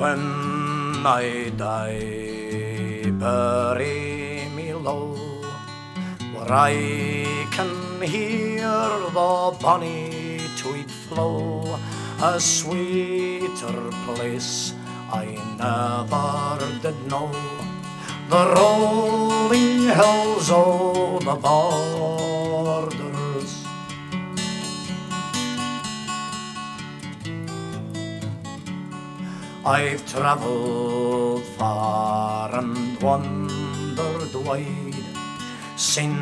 When I die, bury me low, where I can hear the bonny tweed flow, a sweeter place I never did know. The rolling hills o' the borders. I've travelled far and wandered wide, seen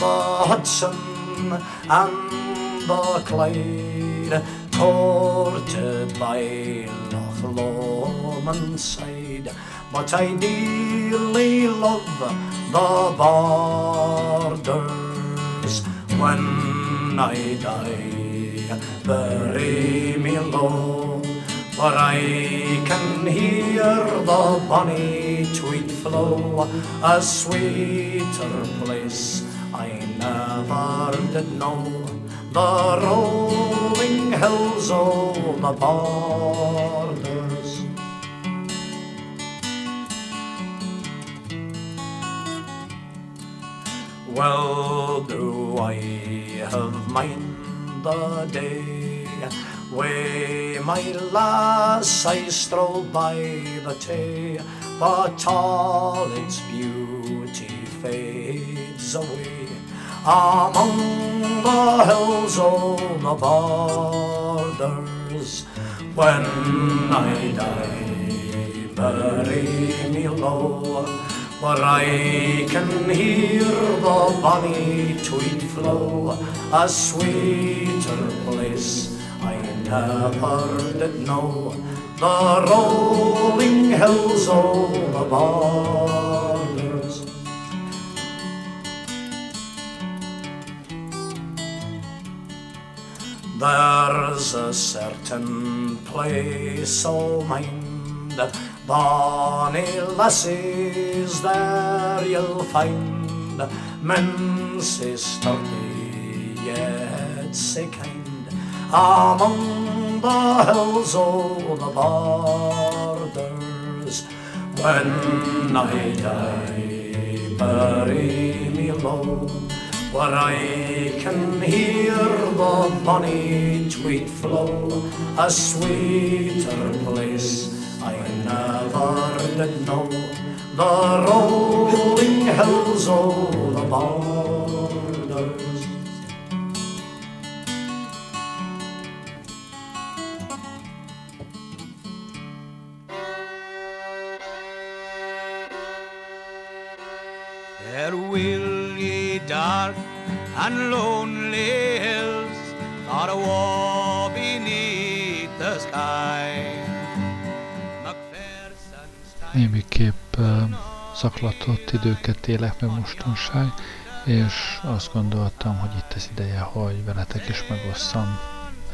the Hudson and the Clyde, courted by Loch Lomond side, but I dearly love the borders. When I die, bury me low, for I can hear the bonny tweed flow, a sweeter place I never did know. The rolling hills o' the borders. Well do I have mind the day Way my lass I stroll by the tay But all its beauty fades away. Among the hills o' the borders When I die, bury me low where I can hear the bonny tweed flow, a sweeter place Never did know. The rolling hills o' the borders. There's a certain place, oh mind, bonny lassies there you'll find, men sturdy yet kind, among the hills o' the borders. When I die, bury me low, where I can hear the bonny tweed flow, a sweeter place I never did know. The rolling hills o' the borders. Dark and lonely hills Thought a war beneath the sky Némiképp ö, zaklatott időket élek meg mostanság, és azt gondoltam, hogy itt az ideje, hogy veletek is megosszam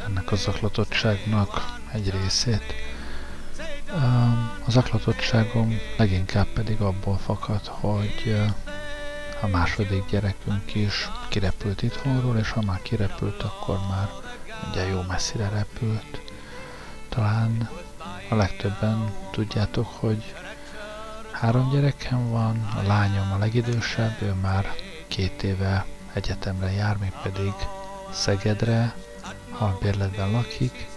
ennek a zaklatottságnak egy részét. Ö, A zaklatottságom leginkább pedig abból fakad, hogy a második gyerekünk is kirepült itthonról, és ha már kirepült, akkor már ugye jó messzire repült. Talán a legtöbben tudjátok, hogy három gyerekem van, a lányom a legidősebb, ő már két éve egyetemre jár, még pedig Szegedre, albérletben lakik,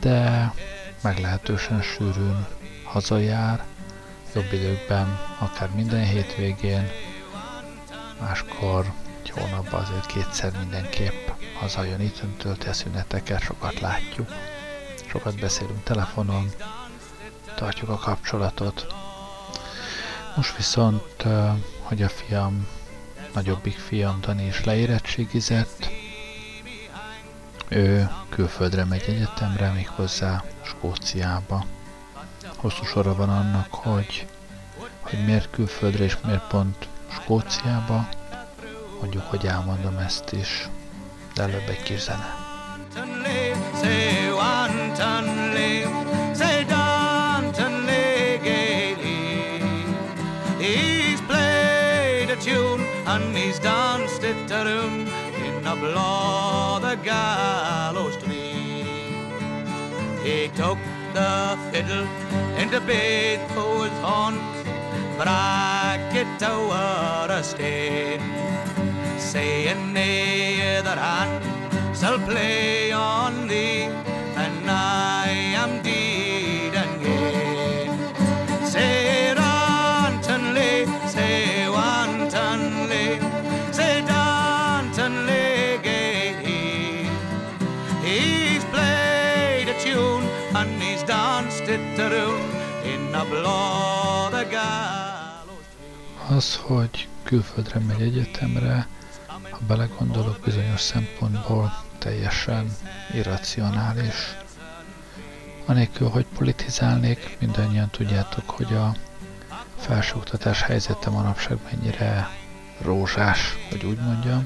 de meglehetősen sűrűn hazajár, jobb időkben, akár minden hétvégén, máskor egy hónapban azért kétszer mindenképp hazajön itt, tölti a szüneteket, sokat látjuk, sokat beszélünk telefonon, tartjuk a kapcsolatot. Most viszont, hogy a fiam, nagyobbik fiam Dani is leérettségizett, ő külföldre megy egyetemre, méghozzá Skóciába. Hosszú sora van annak, hogy, hogy miért külföldre és miért pont Skóciába. Mondjuk, hogy elmondom ezt is, de előbb egy kis zene. And he's danced it a tune in a blow the gallows tree. He took the fiddle into Beethoven's horn, but I get over a stain, saying neither hand shall play on thee, and I am deed and gay. Say wantonly, say wantonly, say Dantonly gay. He's played a tune and he's danced it to tune in a blow the tree. Az, hogy külföldre megy egyetemre, ha belegondolok bizonyos szempontból teljesen irracionális. Anélkül, hogy politizálnék, mindannyian tudjátok, hogy a felsőoktatás helyzete manapság mennyire rózsás, hogy úgy mondjam.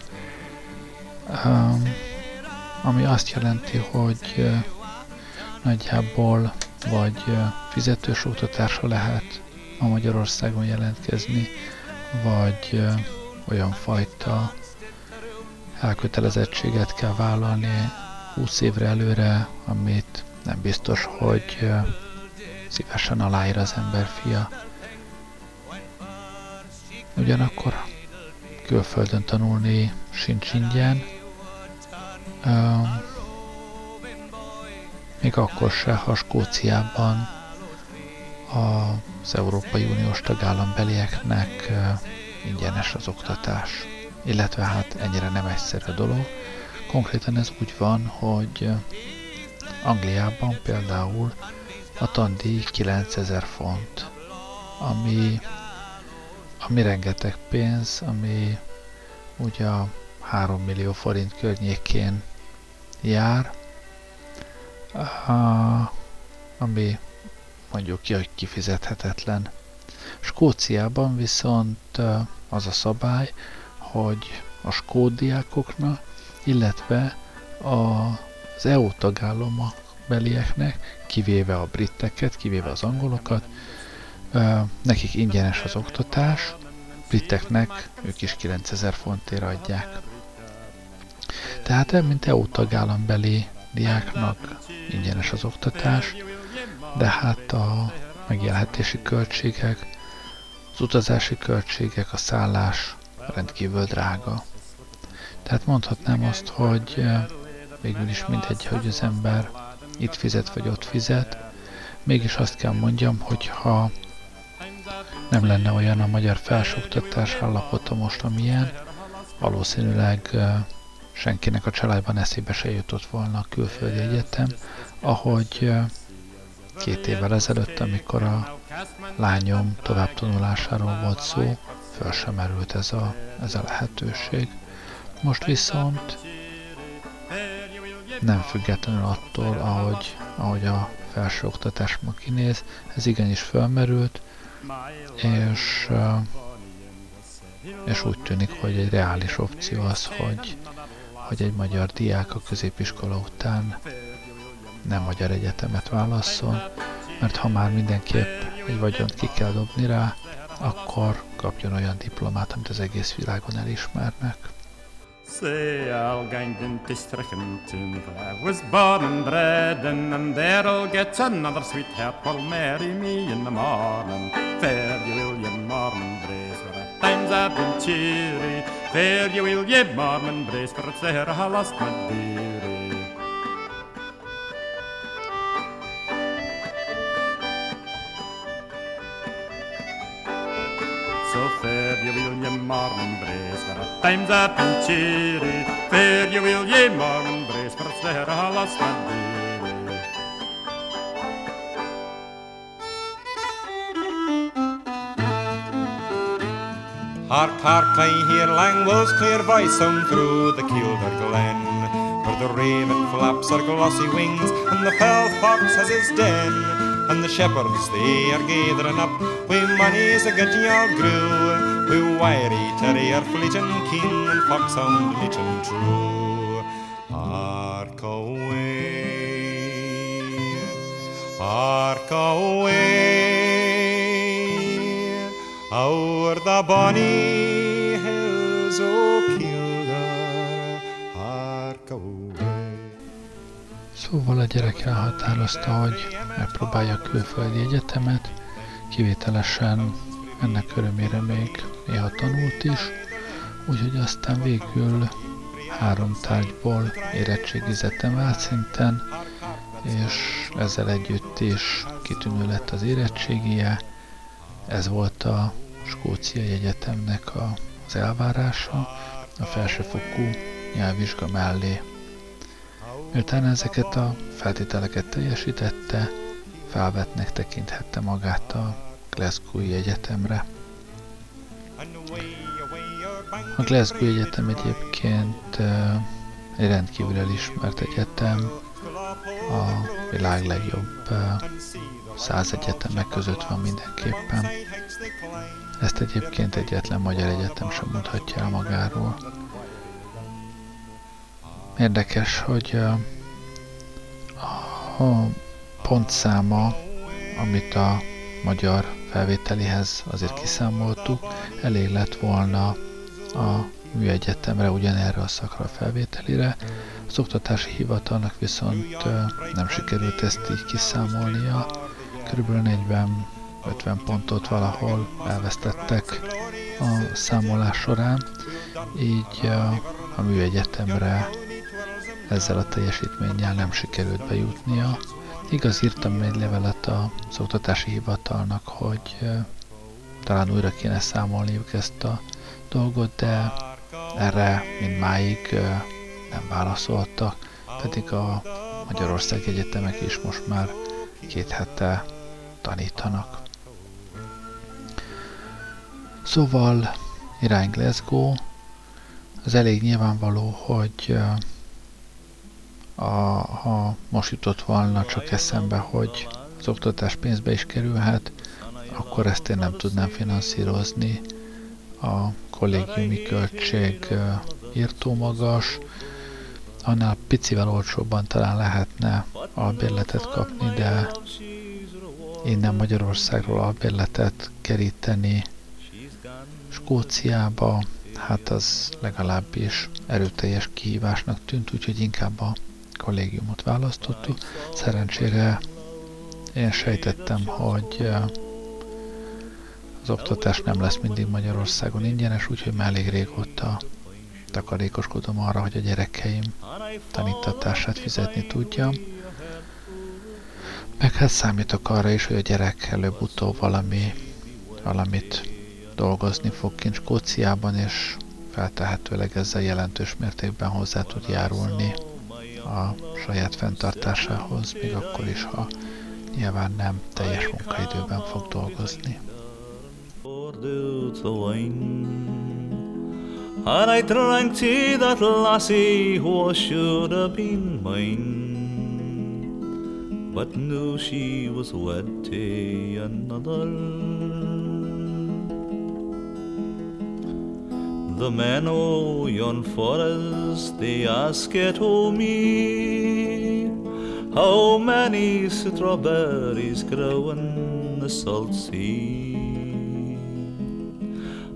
Um, ami azt jelenti, hogy uh, nagyjából vagy fizetős oktatásra lehet a Magyarországon jelentkezni, vagy olyan fajta elkötelezettséget kell vállalni 20 évre előre, amit nem biztos, hogy szívesen aláír az ember fia. Ugyanakkor külföldön tanulni sincs ingyen, még akkor se, ha Skóciában az Európai Uniós tagállambelieknek ingyenes az oktatás. Illetve hát ennyire nem egyszerű a dolog. Konkrétan ez úgy van, hogy Angliában például a tandíj 9000 font, ami, ami rengeteg pénz, ami ugye a 3 millió forint környékén jár, ami mondjuk ki, hogy kifizethetetlen. Skóciában viszont az a szabály, hogy a skódiákoknak, illetve az EU tagállamok belieknek, kivéve a britteket, kivéve az angolokat, nekik ingyenes az oktatás, briteknek ők is 9000 fontért adják. Tehát mint EU tagállambeli diáknak ingyenes az oktatás, de hát a megélhetési költségek, az utazási költségek, a szállás rendkívül drága. Tehát mondhatnám azt, hogy végül is mindegy, hogy az ember itt fizet vagy ott fizet, mégis azt kell mondjam, hogy ha nem lenne olyan a magyar felsőoktatás állapota most, amilyen, valószínűleg senkinek a családban eszébe se jutott volna a külföldi egyetem, ahogy két évvel ezelőtt, amikor a lányom továbbtanulásáról volt szó, föl sem merült ez a, ez a lehetőség. Most viszont nem függetlenül attól, ahogy, ahogy a felsőoktatás ma kinéz, ez igenis felmerült, és, és úgy tűnik, hogy egy reális opció az, hogy, hogy egy magyar diák a középiskola után nem magyar egyetemet válasszon, mert ha már mindenképp egy vagyont ki kell dobni rá, akkor kapjon olyan diplomát, amit az egész világon elismernek. Morning. Times I've been cheery. Fare you will, ye Mormon brace, for it's there I lost my dearie. Fare you will, ye Mormon brace, where at times I've been cheery. Fare you will, ye Mormon brace, for it's there I lost my dearie. Hark, hark, I hear Langwell's clear voice sound through the Kielder glen, where the raven flaps her glossy wings, and the fell fox has his den, and the shepherds they are gathering up, wi' monies a good all grew, wi' wiry terrier fleeting king, and foxhound leeching true. Hark away, hark away. O'er the bonny hills o'. Szóval a gyerek elhatározta, hogy megpróbálja külföldi egyetemet, kivételesen ennek örömére még néha tanult is, úgyhogy aztán végül három tárgyból érettségizett emelt szinten, és ezzel együtt is kitűnő lett az érettségie. Ez volt a Skóciai Egyetemnek a, az elvárása a felsőfokú nyelvvizsga mellé. Miután ezeket a feltételeket teljesítette, felvetnek tekinthette magát a Glasgow Egyetemre. A Glasgow Egyetem egyébként egy rendkívül elismert egyetem, a világ legjobb száz egyetemek között van mindenképpen. Ezt egyébként egyetlen magyar egyetem sem mondhatja el magáról. Érdekes, hogy a pontszáma, amit a magyar felvételihez azért kiszámoltuk, elég lett volna a műegyetemre, ugyanerre a szakra felvételire. Az oktatási hivatalnak viszont nem sikerült ezt így kiszámolnia. Körülbelül 40-50 pontot valahol elvesztettek a számolás során, így a műegyetemre ezzel a teljesítménnyel nem sikerült bejutnia. Igaz, írtam egy levelet az oktatási hivatalnak, hogy talán újra kéne számolniuk ezt a dolgot, de erre mindmáig nem válaszoltak, pedig a Magyarország egyetemek is most már két hete tanítanak. Szóval irány Glasgow, az elég nyilvánvaló, hogy a, ha most jutott volna csak eszembe, hogy az oktatás pénzbe is kerülhet, akkor ezt én nem tudnám finanszírozni. A kollégiumi költség írtó magas, annál picivel olcsóbban talán lehetne albérletet kapni, de innen Magyarországról albérletet keríteni Skóciába, hát az legalábbis erőteljes kihívásnak tűnt, úgyhogy inkább a kollégiumot választottuk. Szerencsére én sejtettem, hogy az oktatás nem lesz mindig Magyarországon ingyenes, úgyhogy már elég régóta takarékoskodom arra, hogy a gyerekeim tanítatását fizetni tudjam. Meg hát számítok arra is, hogy a gyerek előbb-utóbb valami, valamit dolgozni fog kint Skóciában, és feltehetőleg ezzel jelentős mértékben hozzá tud járulni a saját fenntartásához, még akkor is, ha nyilván nem teljes munkaidőben fog dolgozni. And I drank tea that lassie who should have been mine, but knew she was wed to another. The men o' oh, yon forest they ask it o' me, how many strawberries grow in the salt sea.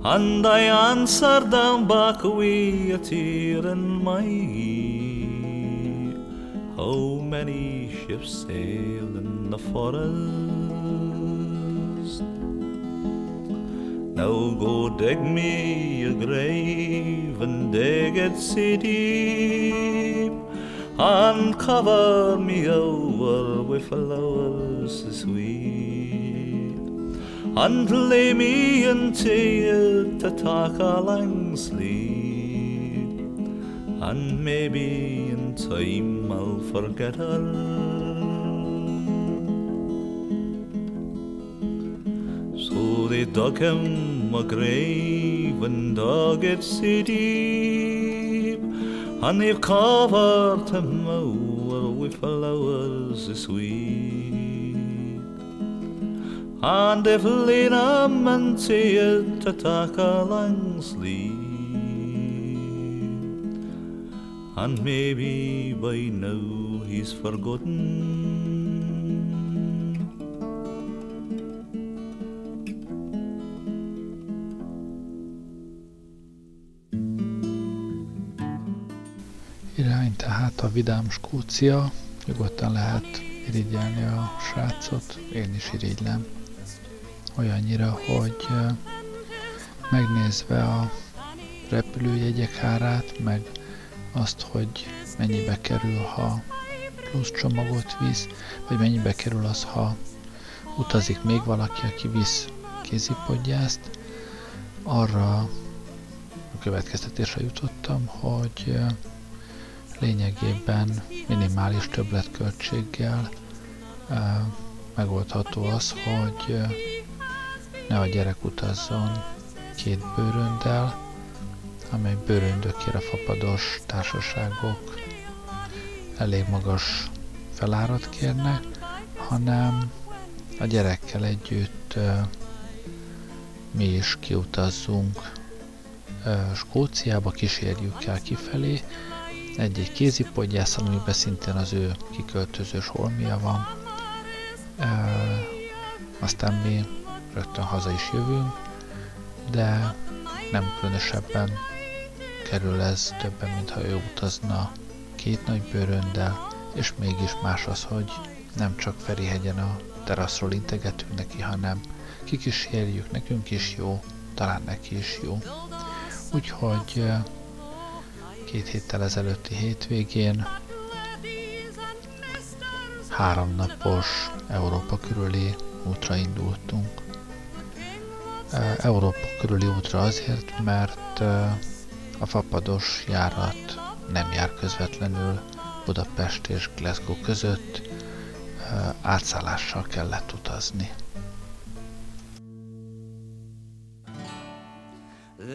And I answer them back with a tear in my eye. How many ships sail in the forest? Now go dig me a grave and dig it so deep and cover me over with flowers sweet and lay me into it to talk a long sleep, and maybe in time I'll forget her. They dug him a grave and dug it so deep, and they've covered him over with flowers sweet. And they've laid if Lena meant to take a long sleep, and maybe by now he's forgotten. Tehát a vidám Skócia, nyugodtan lehet irigyelni a srácot, én is irigylem. Olyannyira, hogy megnézve a repülőjegyek árát, meg azt, hogy mennyibe kerül, ha plusz csomagot visz, vagy mennyibe kerül az, ha utazik még valaki, aki visz kézipodgyászt, arra a következtetésre jutottam, hogy lényegében minimális többletköltséggel megoldható az, hogy ne a gyerek utazzon két bőröndel, amely bőröndökére fapados társaságok elég magas felárat kérne, hanem a gyerekkel együtt mi is kiutazzunk Skóciába, kísérjük el kifelé, egy-egy kézipodgyászal, amiben szintén az ő kiköltözős holmia van. aztán mi rögtön haza is jövünk, de nem különösebben kerül ez többen, mint ha ő utazna két nagy bőröndel, és mégis más az, hogy nem csak Ferihegyen a teraszról integetünk neki, hanem kikísérjük, nekünk is jó, talán neki is jó. Úgyhogy két héttel ezelőtti hétvégén három napos Európa körüli útra indultunk. Európa körüli útra azért, mert a fapados járat nem jár közvetlenül Budapest és Glasgow között, átszállással kellett utazni.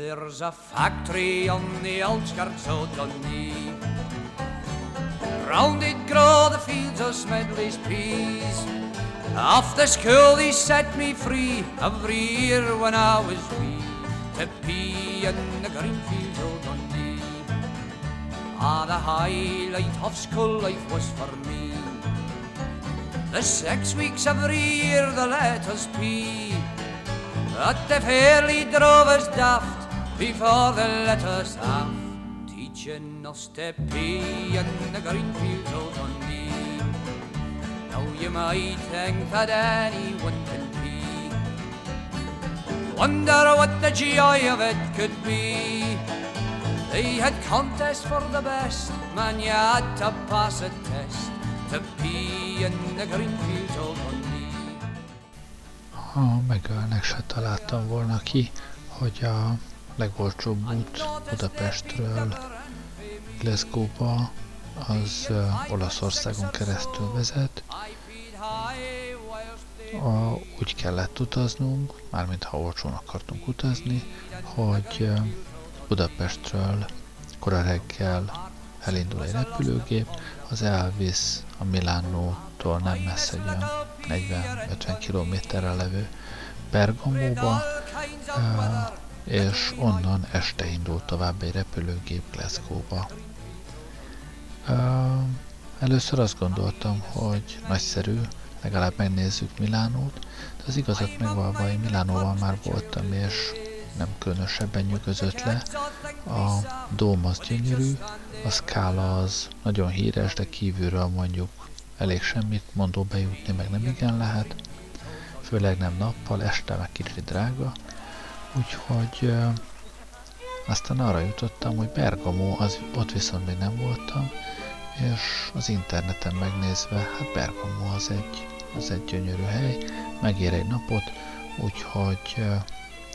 There's a factory on the outskirts of Dundee Round it grow the fields of Smedley's peas. After school they set me free Every year when I was wee To pee in the green fields of Dundee Ah, the highlight of school life was for me. The six weeks every year the letters pee But they fairly drove us daft before the letters half, teaching us to pee in the green fields of Dundee. Now you might think that anyone can pee. Wonder what the joy of it could be. They had contests for the best, man, you had to pass a test to pee in the green fields of Dundee. Ha megölnek, se találtam volna ki, hogy a legolcsóbb út Budapestről Glasgow-ba az Olaszországon keresztül vezet. A, úgy kellett utaznunk, mármint ha olcsón akartunk utazni, hogy Budapestről kora reggel elindul egy repülőgép, az elvisz a Milánótól nem messze egy olyan 40-50 kilométerre levő Bergamóba, és onnan este indult tovább egy repülőgép Glasgow-ba. Először azt gondoltam, hogy nagyszerű, legalább megnézzük Milánót, de az igazat megvalva, én Milánóval már voltam, és nem különösebben nyugodott le. A dóm az gyönyörű, a szkála az nagyon híres, de kívülről mondjuk elég semmit mondó bejutni meg nem igen lehet, főleg nem nappal, este meg kicsit drága, Úgyhogy aztán arra jutottam, hogy Bergamo, az, ott viszont még nem voltam, és az interneten megnézve, hát Bergamo az egy, az egy gyönyörű hely, megér egy napot, úgyhogy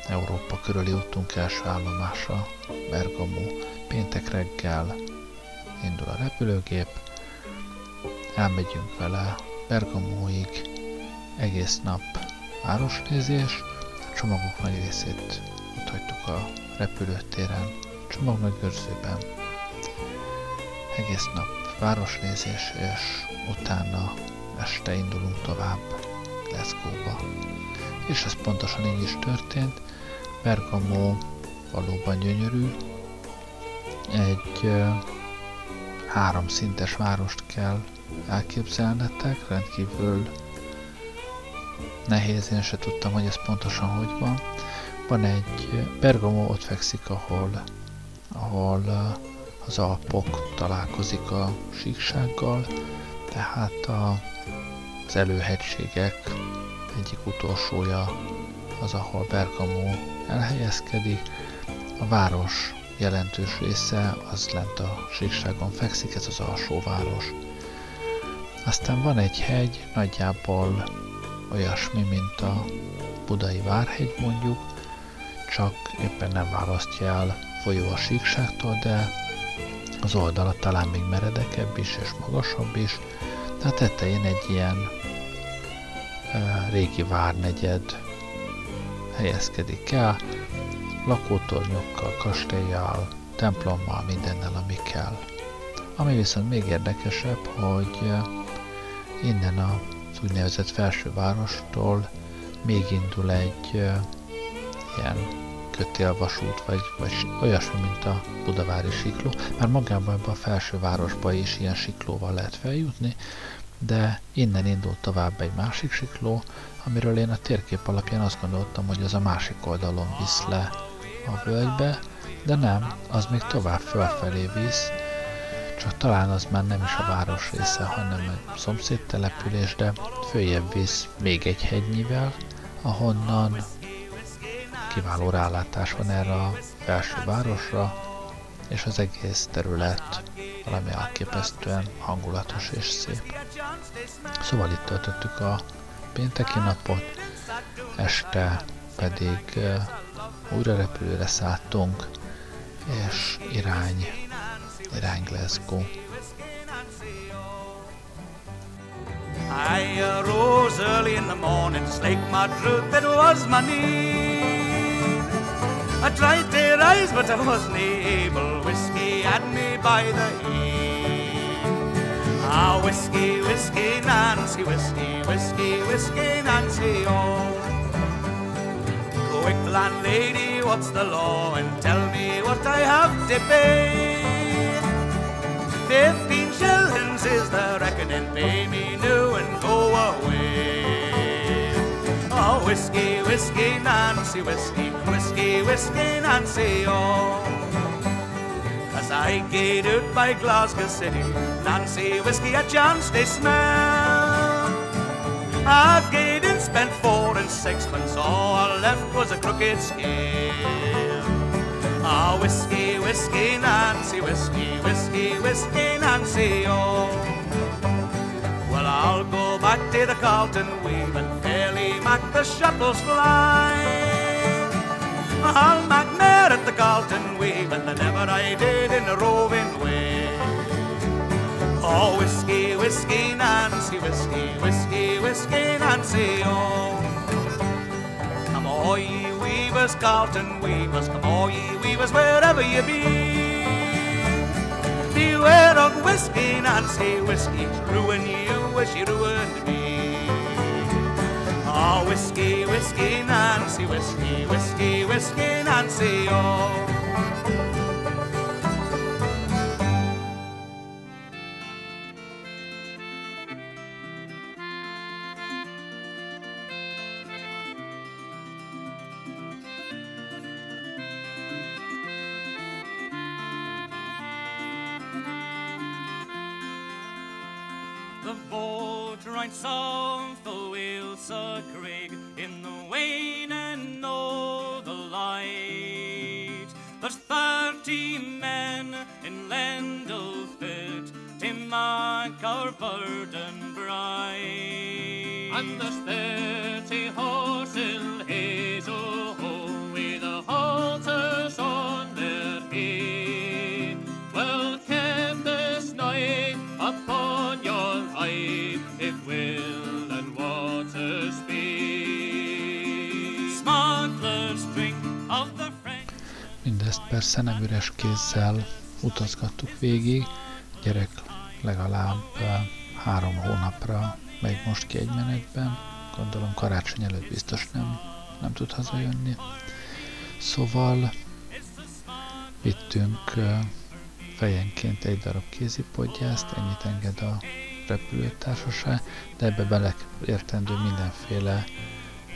Európa körüli útunk első állomása Bergamo. Péntek reggel indul a repülőgép, elmegyünk vele Bergamóig, egész nap városnézés, csomagok nagy részét ott hagytuk a repülőtéren, csomagmegőrzőben. Egész nap városnézés, és utána este indulunk tovább Glasgow-ba. És ez pontosan így is történt. Bergamo valóban gyönyörű. Egy uh, három szintes várost kell elképzelnetek, rendkívül nehéz, én se tudtam, hogy ez pontosan hogy van. Van egy Bergamo ott fekszik, ahol, ahol az Alpok találkozik a síksággal, tehát a, az előhegységek egyik utolsója az, ahol Bergamo elhelyezkedik. A város jelentős része az lent a síkságon fekszik, ez az alsóváros. Aztán van egy hegy, nagyjából olyasmi, mint a budai várhegy mondjuk, csak éppen nem választja el folyó a síkságtól, de az oldala talán még meredekebb is és magasabb is, de a tetején egy ilyen e, régi várnegyed helyezkedik el, lakótornyokkal, kastélyjal, templommal, mindennel, ami kell. Ami viszont még érdekesebb, hogy innen az úgynevezett felsővárostól még indul egy ilyen kötélvasút, vagy, vagy olyasmi, mint a Budavári sikló. Már magában ebben a felsővárosba is ilyen siklóval lehet feljutni, de innen indult tovább egy másik sikló, amiről én a térkép alapján azt gondoltam, hogy az a másik oldalon visz le a völgybe, de nem, az még tovább fölfelé visz, csak talán az már nem is a város része, hanem egy szomszéd település, de följebb visz még egy hegynyivel, ahonnan kiváló rálátás van erre a felső városra, és az egész terület valami elképesztően hangulatos és szép. Szóval itt töltöttük a pénteki napot, este pedig újra repülőre szálltunk, és irány, irány Glasgow. I arose early in the morning, slaked my truth, that was my need. I tried to rise, but I wasn't able. Whiskey had me by the heel. Ah, whiskey, whiskey, Nancy, whiskey, whiskey, whiskey, Nancy, oh. Quick, landlady, what's the law? And tell me what I have to pay. Fifteen shillings is the reckoning, pay me new and go away. Oh, whiskey, whiskey, Nancy, whiskey, whiskey, whiskey, Nancy, oh. As I gate out by Glasgow City, Nancy, whiskey, a chance they smell. I gate and spent four and sixpence, all I left was a crooked scale. Ah, whiskey, whiskey, Nancy, whiskey, whiskey, whiskey, Nancy, oh. Well, I'll go back to the Carlton Weave and fairly make the shuttles fly. I'll make mer at the Carlton Weave and the never I did in the roving way. Oh, whiskey, whiskey, Nancy, whiskey, whiskey, whiskey, Nancy, oh. Come all ye weavers, Carlton weavers, come all ye weavers, wherever ye be. Beware of whiskey, Nancy, whiskey's ruin you as she ruined me. Oh, whiskey, whiskey, Nancy, whiskey, whiskey, whiskey, Nancy, oh. Burden bright. And there's thirty horse in Hazel Hole with the halters on their head. Well kept this night upon your height, if will and water speed. Smugglers drink of the French. Mindezt persze nem üres kézzel utazgattuk végig. Gyerek legalább három hónapra megy most ki egy menetben. Gondolom karácsony előtt biztos nem, nem tud hazajönni. Szóval vittünk fejenként egy darab kézipodgyászt, ennyit enged a repülőtársaság, de ebbe beleértendő mindenféle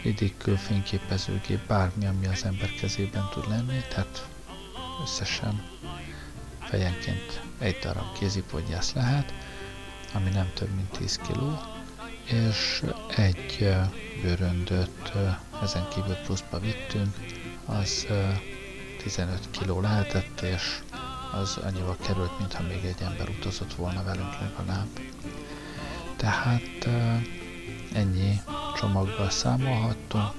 ridikül fényképezőgép, bármi, ami az ember kezében tud lenni, tehát összesen fejenként egy darab kézipodgyász lehet, ami nem több mint 10 kiló, és egy bőröndöt ezen kívül pluszba vittünk, az 15 kiló lehetett, és az annyival került, mintha még egy ember utazott volna velünk legalább. Tehát ennyi csomaggal számolhattunk,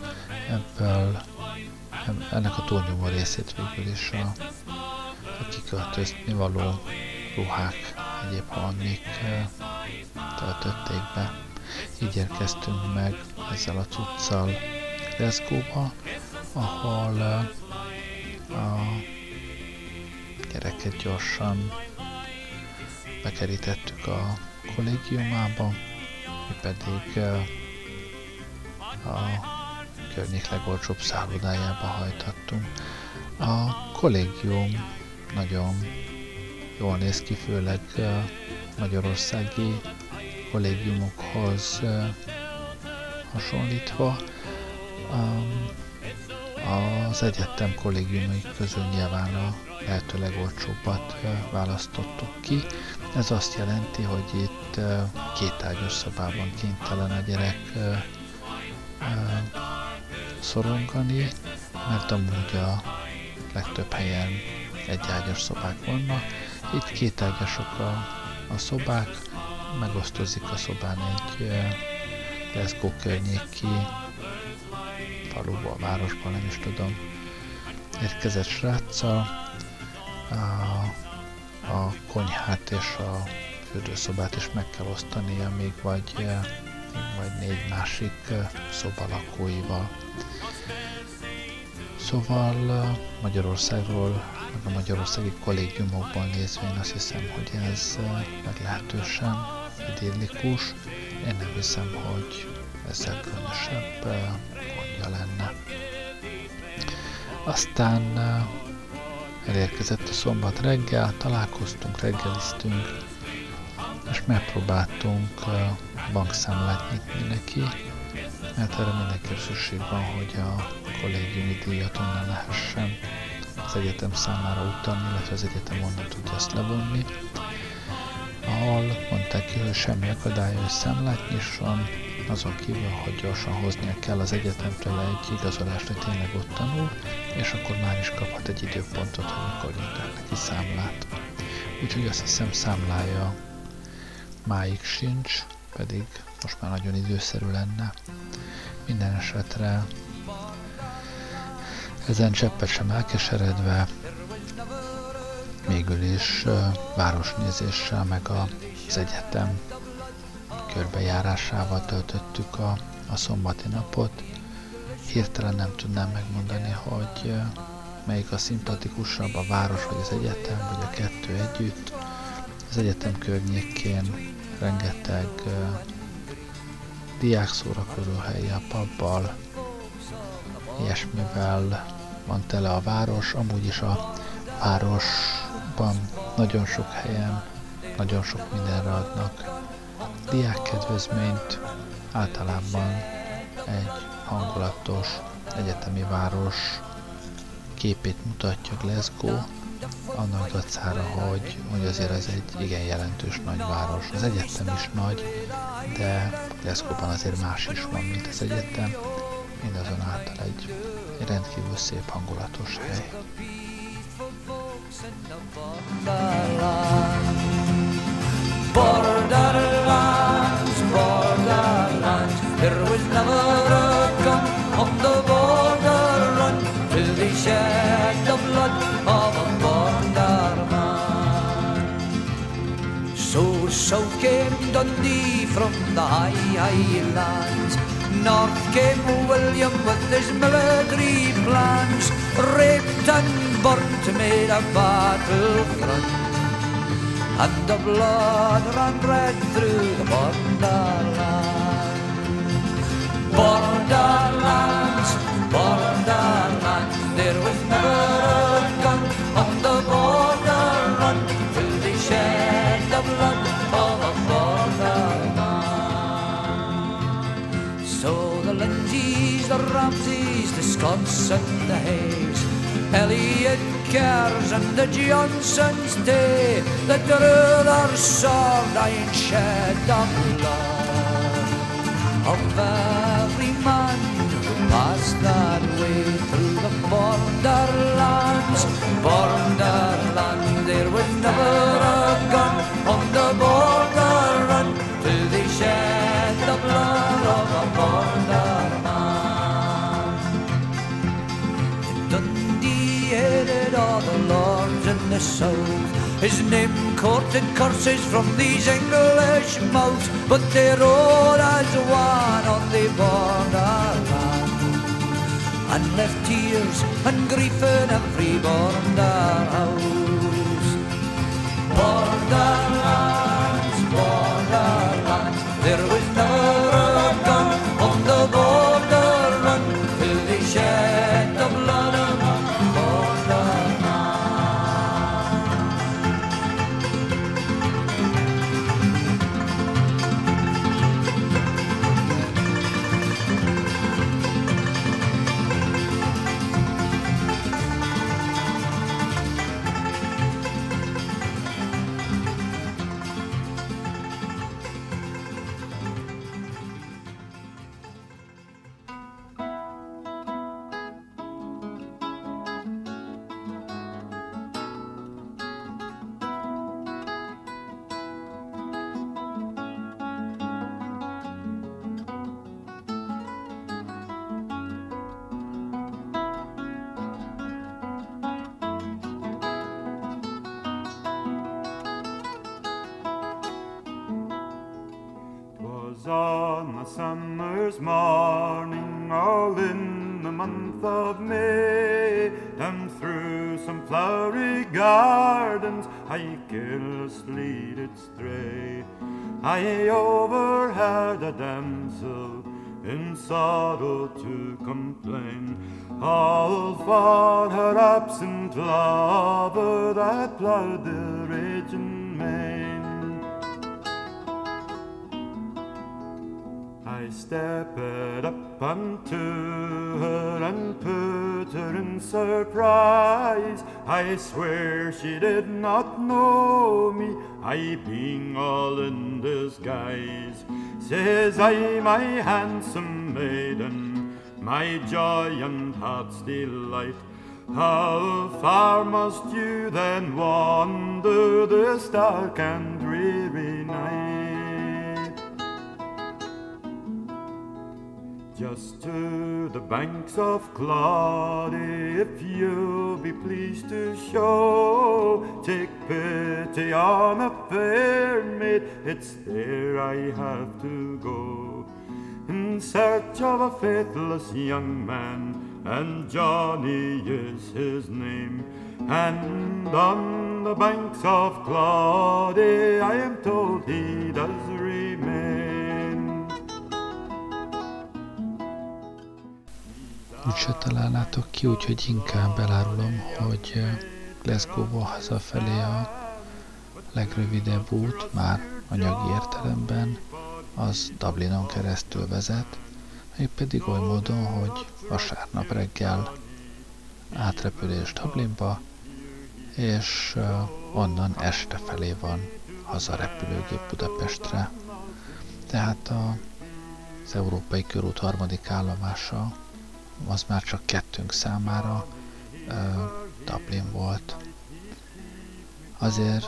ebből ennek a túlnyomó részét végül is a, a kiköltözni való ruhák, egyéb halmik töltötték be. Így érkeztünk meg ezzel a cuccal Glasgow-ba, ahol a gyereket gyorsan bekerítettük a kollégiumába, mi pedig a környék legolcsóbb szállodájába hajtottunk. A kollégium nagyon jól néz ki, főleg magyarországi kollégiumokhoz hasonlítva. Az egyetem kollégiumai közül nyilván a lehető legolcsóbbat választottuk ki. Ez azt jelenti, hogy itt két ágyos szobában kénytelen a gyerek szorongani, mert amúgy a legtöbb helyen egy ágyas szobák vannak. Itt két ágyasok a, a szobák, megosztozik a szobán egy Glasgow környéki faluban, városban, nem is tudom, érkezett sráccal. A, a konyhát és a fürdőszobát is meg kell osztania még vagy, még vagy négy másik szoba lakóival. Szóval Magyarországról, a magyarországi kollégiumokban nézve én azt hiszem, hogy ez meglehetősen idillikus. Én nem hiszem, hogy ezzel különösebb gondja lenne. Aztán elérkezett a szombat reggel, találkoztunk, reggeliztünk, és megpróbáltunk bankszámlát nyitni neki, mert erre mindenképp szükség van, hogy a kollégiumi díjat onnan lehessen az egyetem számára utalni, illetve az egyetem onnan tudja ezt levonni. Ahol mondták ki, hogy semmi akadály, hogy számlát nyisson, azon kívül, hogy gyorsan hoznia kell az egyetemtől egy igazolást, hogy tényleg ott tanul, és akkor már is kaphat egy időpontot, hogy mikor nyitott neki számlát. Úgyhogy azt hiszem számlája máig sincs, pedig most már nagyon időszerű lenne. Minden esetre ezen cseppet sem elkeseredve, végül is városnézéssel, meg az egyetem körbejárásával töltöttük a, a szombati napot. Hirtelen nem tudnám megmondani, hogy melyik a szimpatikusabb, a város vagy az egyetem, vagy a kettő együtt. Az egyetem környékén rengeteg uh, diák szórakozó helye, pabbal, ilyesmivel van tele a város, amúgy is a városban nagyon sok helyen, nagyon sok mindenre adnak diákkedvezményt, általában egy hangulatos egyetemi város képét mutatja Glasgow, annak dacára, hogy, hogy azért ez egy igen jelentős nagy város. Az egyetem is nagy, de Glasgow-ban azért más is van, mint az egyetem, mindazonáltal egy, egy rendkívül szép hangulatos hely. South came Dundee from the high highlands, north came William with his military plans, raped and burnt made a battlefront and the blood ran red through the borderland. Borderlands, borderlands, there was never The Ramsays, and the the Johnsons day that drew their sword and shed the blood of every man who passed that way through the borderlands. Borderland, there was never a gun on the border the. His name courted curses from these English mouths, but they're all as one on the borderland. And left tears and grief in every border house. Borderlands, on a summer's morning, all in the month of May, down through some flowery gardens, I carelessly did stray. I overheard a damsel in sorrow to complain, all for her absent lover that ploughed I stepped up unto her and put her in surprise. I swear she did not know me, I being all in disguise. Says I, my handsome maiden, my joy and heart's delight. How far must you then wander this dark and Just to the banks of Claudy, if you'll be pleased to show, take pity on a fair maid, it's there I have to go. In search of a faithless young man, and Johnny is his name. And on the banks of Claudy, I am told he does Úgyse találnátok ki, úgyhogy inkább elárulom, hogy Glasgow-ból hazafelé a legrövidebb út, már anyagi értelemben, az Dublinon keresztül vezet, mégpedig oly módon, hogy vasárnap reggel átrepülés Dublinba, és onnan este felé van hazarepülőgép Budapestre. Tehát az Európai Körút harmadik állomása az már csak kettőnk számára uh, Dublin volt. Azért,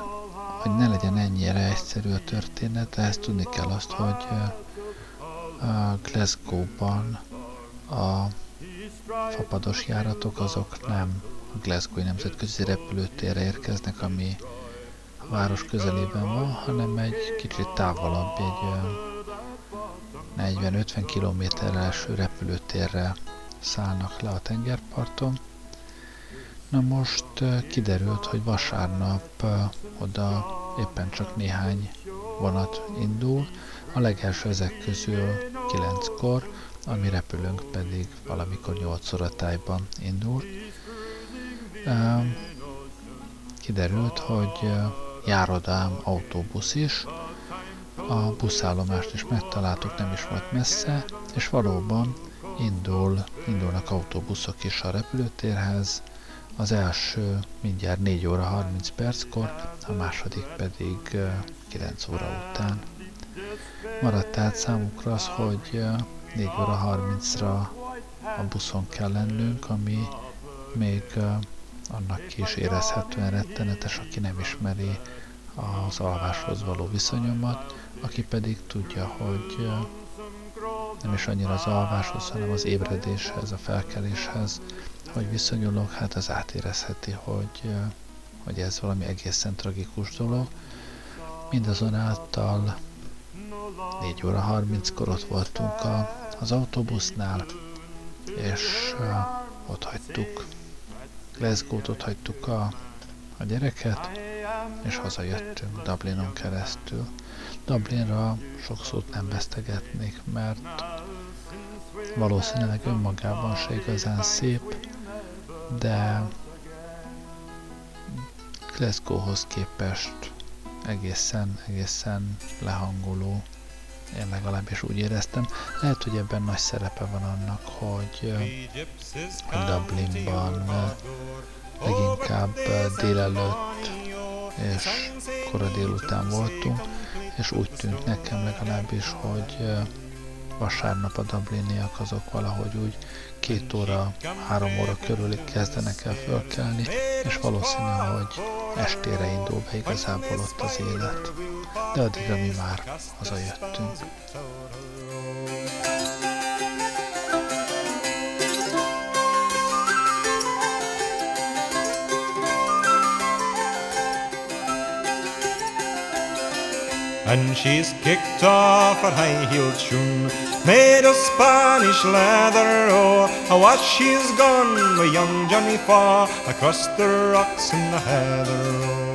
hogy ne legyen ennyire egyszerű a történet, ehhez tudni kell azt, hogy Glasgow-ban a fapados járatok azok nem a Glasgow nemzetközi repülőtérre érkeznek, ami a város közelében van, hanem egy kicsit távolabb, egy uh, 40-50 kilométerre eső repülőtérre szállnak le a tengerparton. Na most kiderült, hogy vasárnap oda éppen csak néhány vonat indul, a legelső ezek közül 9-kor, ami repülőnk pedig valamikor 8 óra tájban indul. Kiderült, hogy járodám autóbusz is, a buszállomást is megtaláltuk, nem is volt messze, és valóban indul, indulnak autóbuszok is a repülőtérhez, Az első mindjárt 4 óra 30 perckor, a második pedig 9 óra után. Maradt tehát számukra az, hogy 4 óra 30-ra a buszon kell lennünk, ami még annak is érezhetően rettenetes, aki nem ismeri az alváshoz való viszonyomat, aki pedig tudja, hogy nem is annyira az alváshoz, hanem az ébredéshez, a felkeléshez, hogy viszonyulok, hát az átérezheti, hogy, hogy ez valami egészen tragikus dolog. Mindazonáltal 4 óra 30-kor ott voltunk a, az autóbusznál, és uh, ott hagytuk Glasgow-t, ott hagytuk a, a gyereket, és hazajöttünk Dublinon keresztül. Dublinra sok szót nem vesztegetnék, mert valószínűleg önmagában se igazán szép, de Glasgowhoz képest egészen, egészen lehangoló. Én legalábbis úgy éreztem. Lehet, hogy ebben nagy szerepe van annak, hogy, Dublinban leginkább délelőtt és kora délután voltunk, és úgy tűnt nekem legalábbis, hogy vasárnap a dubliniak azok valahogy úgy két óra, három óra körül kezdenek el fölkelni, és valószínű, hogy estére indul be igazából ott az élet. De addigra mi már hazajöttünk. And she's kicked off her high-heeled shoon, made of Spanish leather, oh, what she's gone with young Johnny Faw across the rocks in the heather, oh.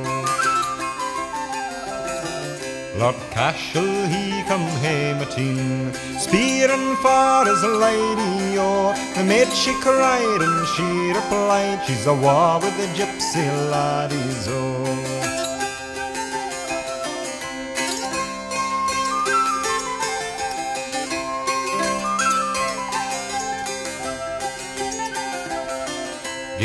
Lord Cashel, he come hame at teen, spearing for his lady, oh, the maid she cried and she replied, she's a war with the gypsy laddies, oh.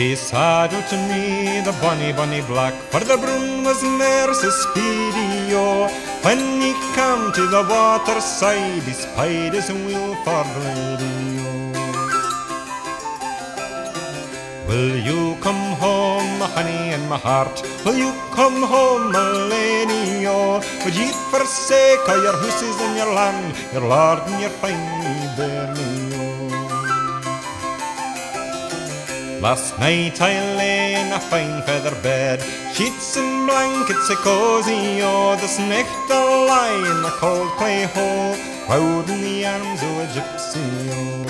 He saddled to me the bonny, bonny black, for the broom was so speedy, oh. When he came to the waterside, he spied his wheel for lady, oh. Will you come home, my honey and my heart? Will you come home, my lady, oh? Would ye forsake all your houses and your land, your lord and your fine Last night I lay in a fine feather bed, sheets and blankets a cozy, oh, this night I'll lie in a cold clay hole, proud in the arms of a gypsy, oh.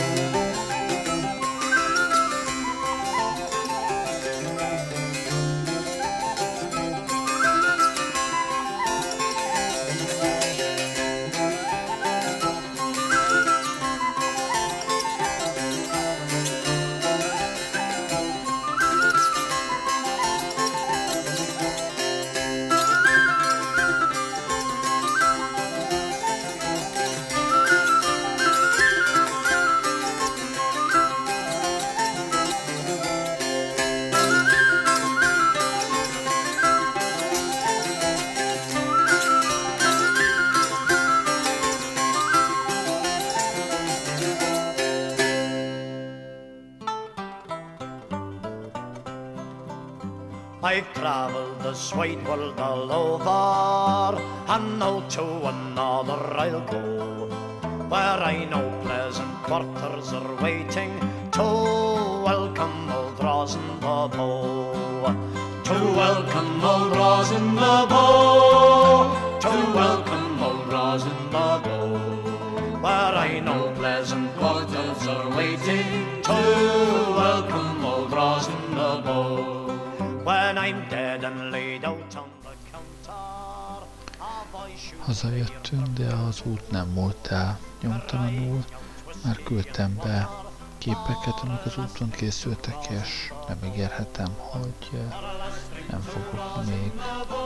Wide world all over, and now to another I'll go, where I know pleasant quarters are waiting Hazajöttünk, de az út nem volt el nyomtalanul, mert küldtem be képeket, amik az úton készültek, és nem ígérhetem, hogy eh, nem fogok még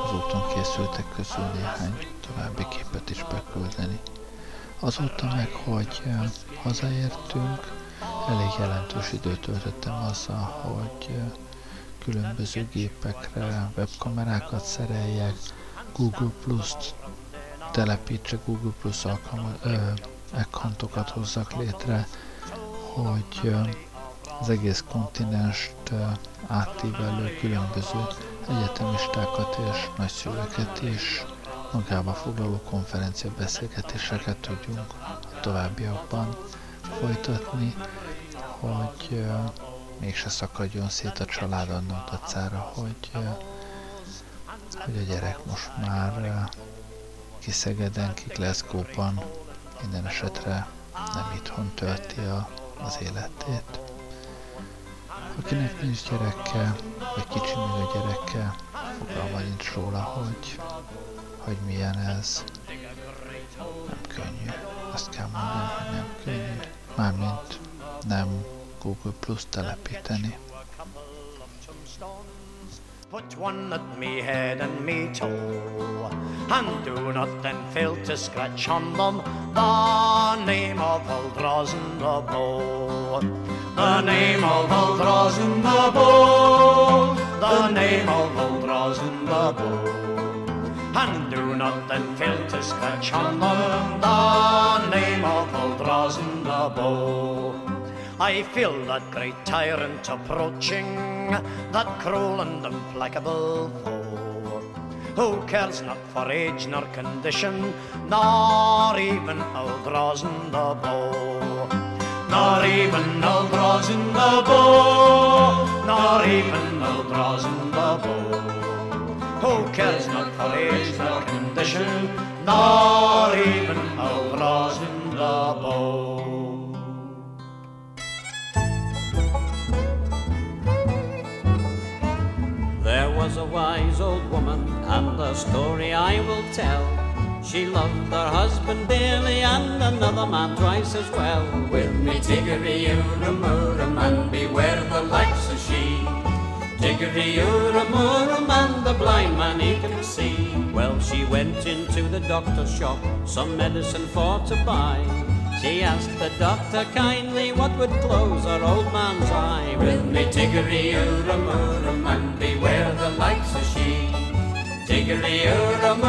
az úton készültek közül néhány további képet is beküldeni. Azóta meg, hogy eh, hazaértünk, elég jelentős időt töltöttem azzal, hogy eh, különböző gépekre webkamerákat szereljek, Google Plus-t telepítsek, Google Plus accountokat hozzak létre, hogy az egész kontinenst átívelő különböző egyetemistákat és nagyszülőket is magába foglaló konferencia beszélgetéseket tudjunk a továbbiakban folytatni, hogy uh, mégse szakadjon szét a család annak dacára, hogy, hogy a gyerek most már ki Szegeden, ki Glasgow-ban minden esetre nem itthon tölti a, az életét. Akinek nincs gyereke, vagy kicsi még a gyereke, fogalma nincs róla, hogy, hogy milyen ez. Nem könnyű. Azt kell mondani, hogy nem könnyű. Mármint nem Google Plus telepíteni. Put one at me head and me toe, and do not then fail to scratch on them the name of Aldrosin the Bow. The name of Aldrosin the Bow. The name of Aldrosin the Bow. And do not then fail to scratch on them the name of Aldrosin the Bow. I feel that great tyrant approaching, that cruel and implacable foe, who cares not for age nor condition, nor even old rosin the bow. Nor even old rosin the bow, nor even old rosin the bow. Who cares not for age nor condition, nor even old rosin the bow. A wise old woman, and the story I will tell. She loved her husband dearly, and another man twice as well. With me tiggery urum urum and beware the likes of she. Tiggery urum urum and the blind man he can see. Well, she went into the doctor's shop, some medicine for to buy. She asked the doctor kindly what would close her old man's eye. With me tiggery urum and beware the likes of she. Tiggery urum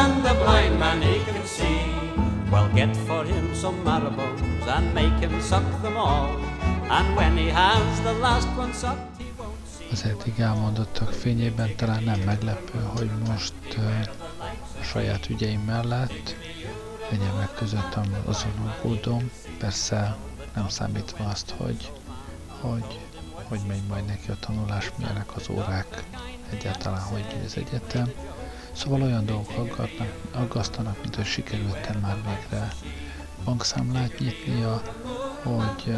and the blind man he can see. Well, get for him some marrows and make him suck them all. And when he has the last one sucked. Az eddig elmondottak fényében talán nem meglepő, hogy most uh, a saját ügyeim mellett egyebek között azon aggódom, persze nem számítva azt, hogy, hogy, hogy megy majd neki a tanulás, milyenek az órák, egyáltalán hogy az egyetem. Szóval olyan dolgok aggatnak, aggasztanak, mint hogy sikerült már végre bankszámlát nyitnia, hogy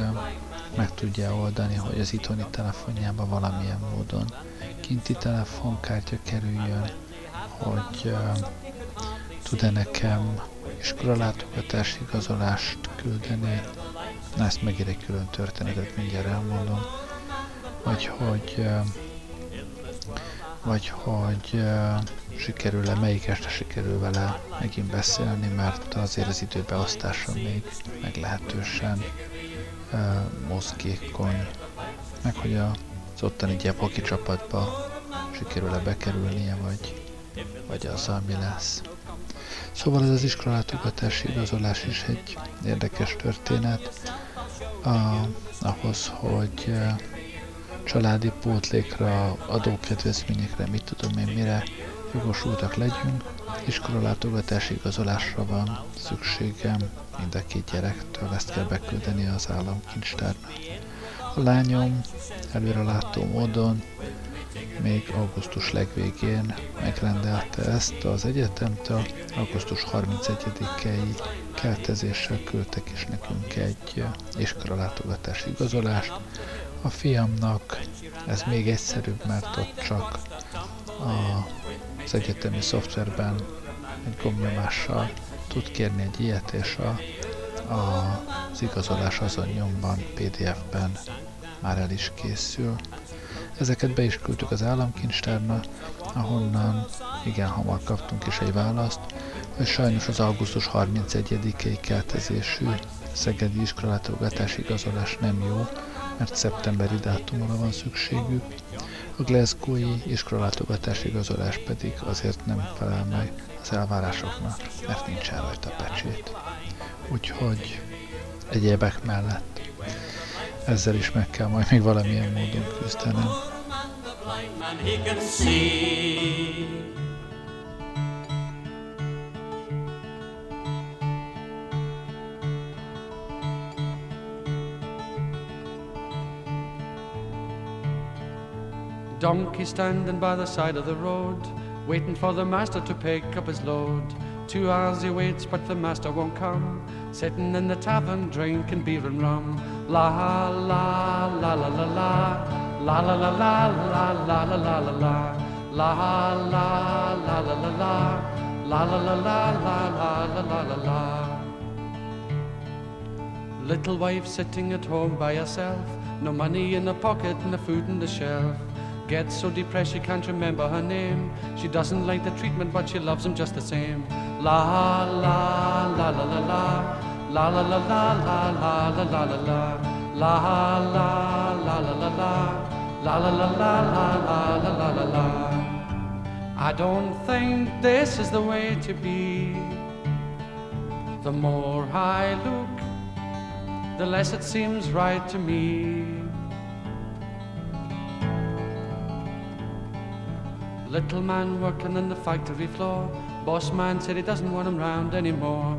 meg tudja oldani, hogy az itthoni telefonjába valamilyen módon kinti telefonkártya kerüljön, hogy uh, tud-e nekem iskolalátogatási igazolást küldeni, na ezt megír egy külön történetet, mindjárt elmondom, vagy hogy vagy hogy sikerül-e, melyik este sikerül vele megint beszélni, mert azért az időbeosztása még meglehetősen mozgékony, meg hogy az ottani hoki csapatba sikerül-e bekerülnie, vagy, vagy azzal mi lesz. Szóval ez az iskolalátogatási igazolás is egy érdekes történet, a, ahhoz, hogy uh, családi pótlékra, adókedvezményekre, mit tudom én mire jogosultak legyünk, iskolalátogatási igazolásra van szükségem mind a két gyerektől, ezt kell beküldeni az államkincstárnak. A lányom előrelátó módon még augusztus legvégén megrendelte ezt az egyetemtől, augusztus 31-i keltezéssel küldtek is nekünk egy iskolalátogatási igazolást, a fiamnak ez még egyszerűbb, mert ott csak a, az egyetemi szoftverben egy gombnyomással tud kérni egy ilyet, és a, a, az igazolás azon nyomban PDF-ben már el is készül. Ezeket be is küldtük az államkincstárna, ahonnan igen hamar kaptunk is egy választ, hogy sajnos az augusztus 31-i keltezésű szegedi iskolalátogatási igazolás nem jó, mert szeptemberi dátumra van szükségük. A Glasgow-i iskolalátogatási igazolás pedig azért nem felel meg az elvárásoknak, mert nincsen rajta pecsét. Úgyhogy egyébek mellett ezzel is meg kell majd még valamilyen módon küzdenem. Donkey standing by the side of the road, waiting for the master to pick up his load. Two hours he waits, but the master won't come. Sitting in the tavern, drinking beer and rum. La la la la la la, la la la la la la la la la la, la la la la la la, la la la la la la la la la. Little wife sitting at home by herself, no money in the pocket, no food in the shelf. Gets so depressed she can't remember her name. She doesn't like the treatment, but she loves him just the same. La la la la la la. La la la la la la la la la la. La la la la la la. La la la la la la la la la. I don't think this is the way to be. The more I look, the less it seems right to me. Little man working on the factory floor. Boss man said he doesn't want him round anymore.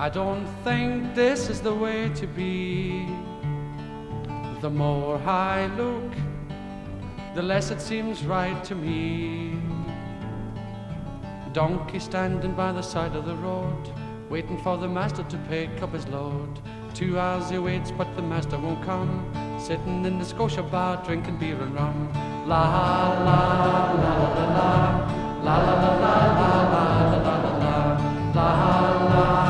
I don't think this is the way to be. The more I look, the less it seems right to me. Donkey standing by the side of the road, waiting for the master to pick up his load. Two hours he waits, but the master won't come. Sitting in the Scotia bar, drinking beer and rum. La la la la la la la la la la la la la la la la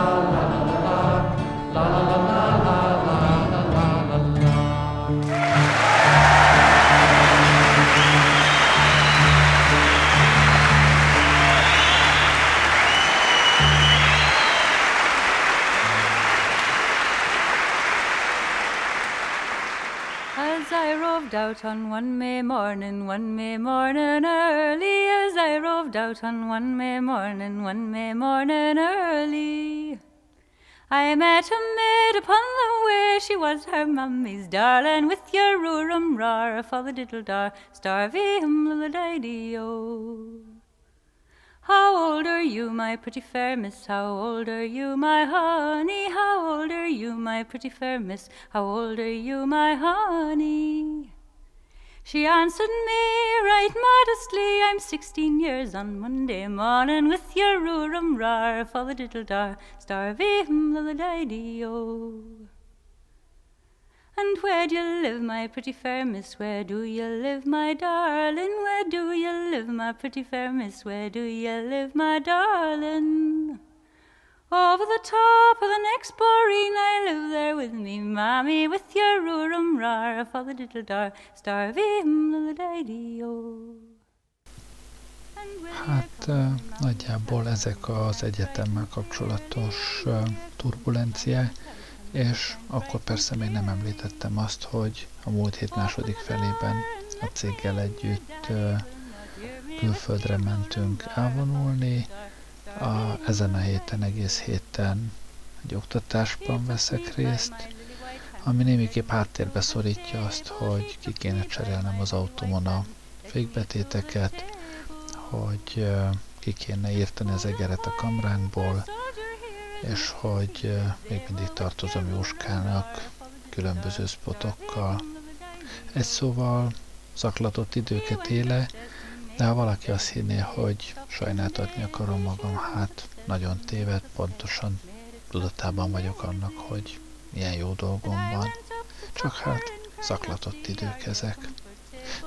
la out on one May morning, one May morning early, as I roved out on one May morning, one May morning early. I met a maid upon the way, she was her mummy's darling, with your roorum rar for the diddle dar, starvy hum o. How old are you, my pretty fair miss? How old are you, my honey? How old are you, my pretty fair miss? How old are you, my honey? She answered me right modestly, I'm sixteen years on Monday morning, with your roorum rar for the diddle dar, starvy hum the o. Oh. And where do you live, my pretty fair miss? Where do you live, my darling? Where do you live, my pretty fair miss? Where do you live, my darling? Over the top of the next boreen, I live there with me, mammy, with your roorum rar, for the diddle dar, starvim Hát nagyjából ezek az egyetemmel kapcsolatos turbulenciák, és akkor persze még nem említettem azt, hogy a múlt hét második felében a céggel együtt külföldre mentünk elvonulni, a, ezen a héten, egész héten egy oktatásban veszek részt, ami némiképp háttérbe szorítja azt, hogy ki kéne cserélnem az autómon a fékbetéteket, hogy ki kéne írtani az egeret a kamránkból, és hogy még mindig tartozom Jóskának különböző spotokkal. Egy szóval zaklatott időket éle, de ha valaki azt hinné, hogy sajnáltatni akarom magam, hát nagyon téved, pontosan tudatában vagyok annak, hogy milyen jó dolgom van. Csak hát szaklatott idők ezek.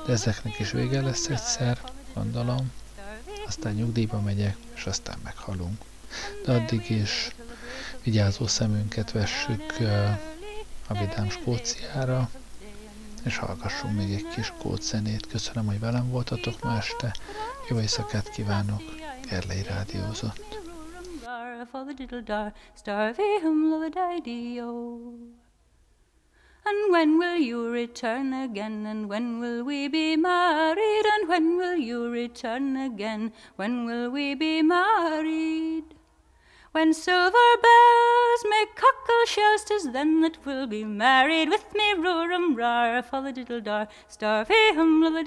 De ezeknek is vége lesz egyszer, gondolom. Aztán nyugdíjba megyek, és aztán meghalunk. De addig is vigyázó szemünket vessük a vidám Skóciára, és hallgassunk még egy kis kódzenét. Köszönöm, hogy velem voltatok ma este. Jó éjszakát kívánok. Gerlei rádiózott. And when will you return again? And when will we be married? And when will you return again? When will we be married? When silver bells make cockle shells, tis then that we'll be married. With me, roorum rar, the diddle dar, starvey hum la the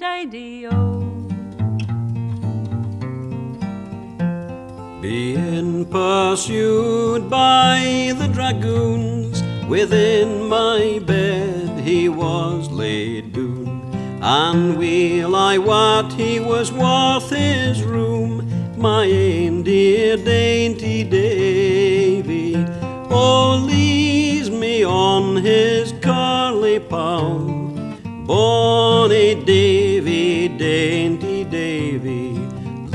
Being pursued by the dragoons Within my bed he was laid down, and weel I wot he was worth his room, my ain dear dainty Davy. Oh, leaves me on his curly pow, bonny Davy, dainty Davy,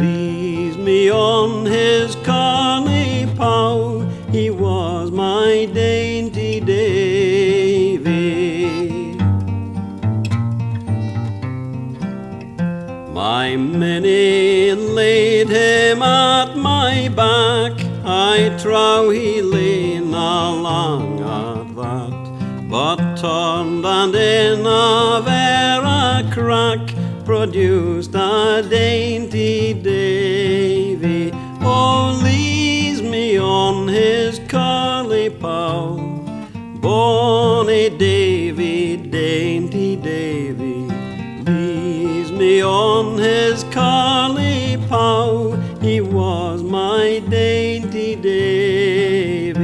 leaves me on his curly pow. He was my Davy. Minnie laid him at my back. I trow he lay long at that, but turned and in a vera crack produced a dainty Davy. Oh, me on his curly pow. Bonny Davy, dainty Davy, leaves me on his pow. He was my dainty Davy.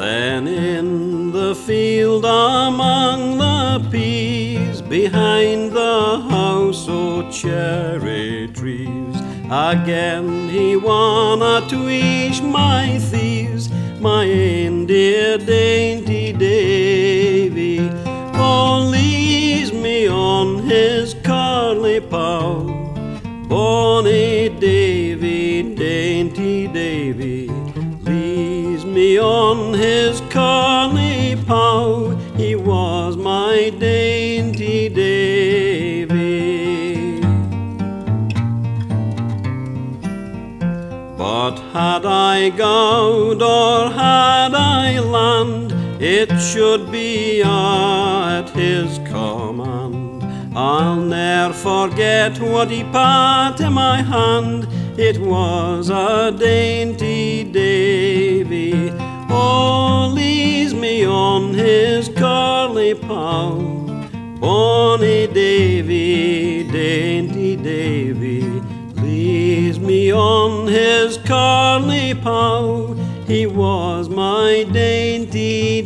Then in the field among the peas behind the house, oh cherry trees. Again he wanna twish my thieves, my dear dainty Bonny Davy, dainty Davy, leaves me on his curly pow. He was my dainty Davy. But had I gold or had I land, it should be at his. I'll ne'er forget what he put in my hand. It was a dainty Davy. Oh, leaves me on his curly pow. Bonny Davy, dainty Davy, leaves me on his curly pow. He was my dainty